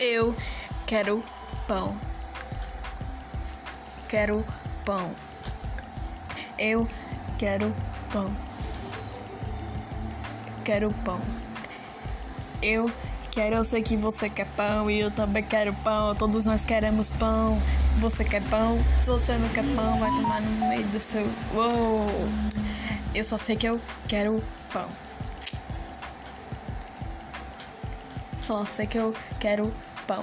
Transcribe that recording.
Eu quero pão. Quero pão. Eu quero pão. Quero pão. Eu quero, eu sei que você quer pão e eu também quero pão. Todos nós queremos pão. Você quer pão? Se você não quer pão, vai tomar no meio do seu. Uou! Eu só sei que eu quero pão. Só sei que eu quero pão.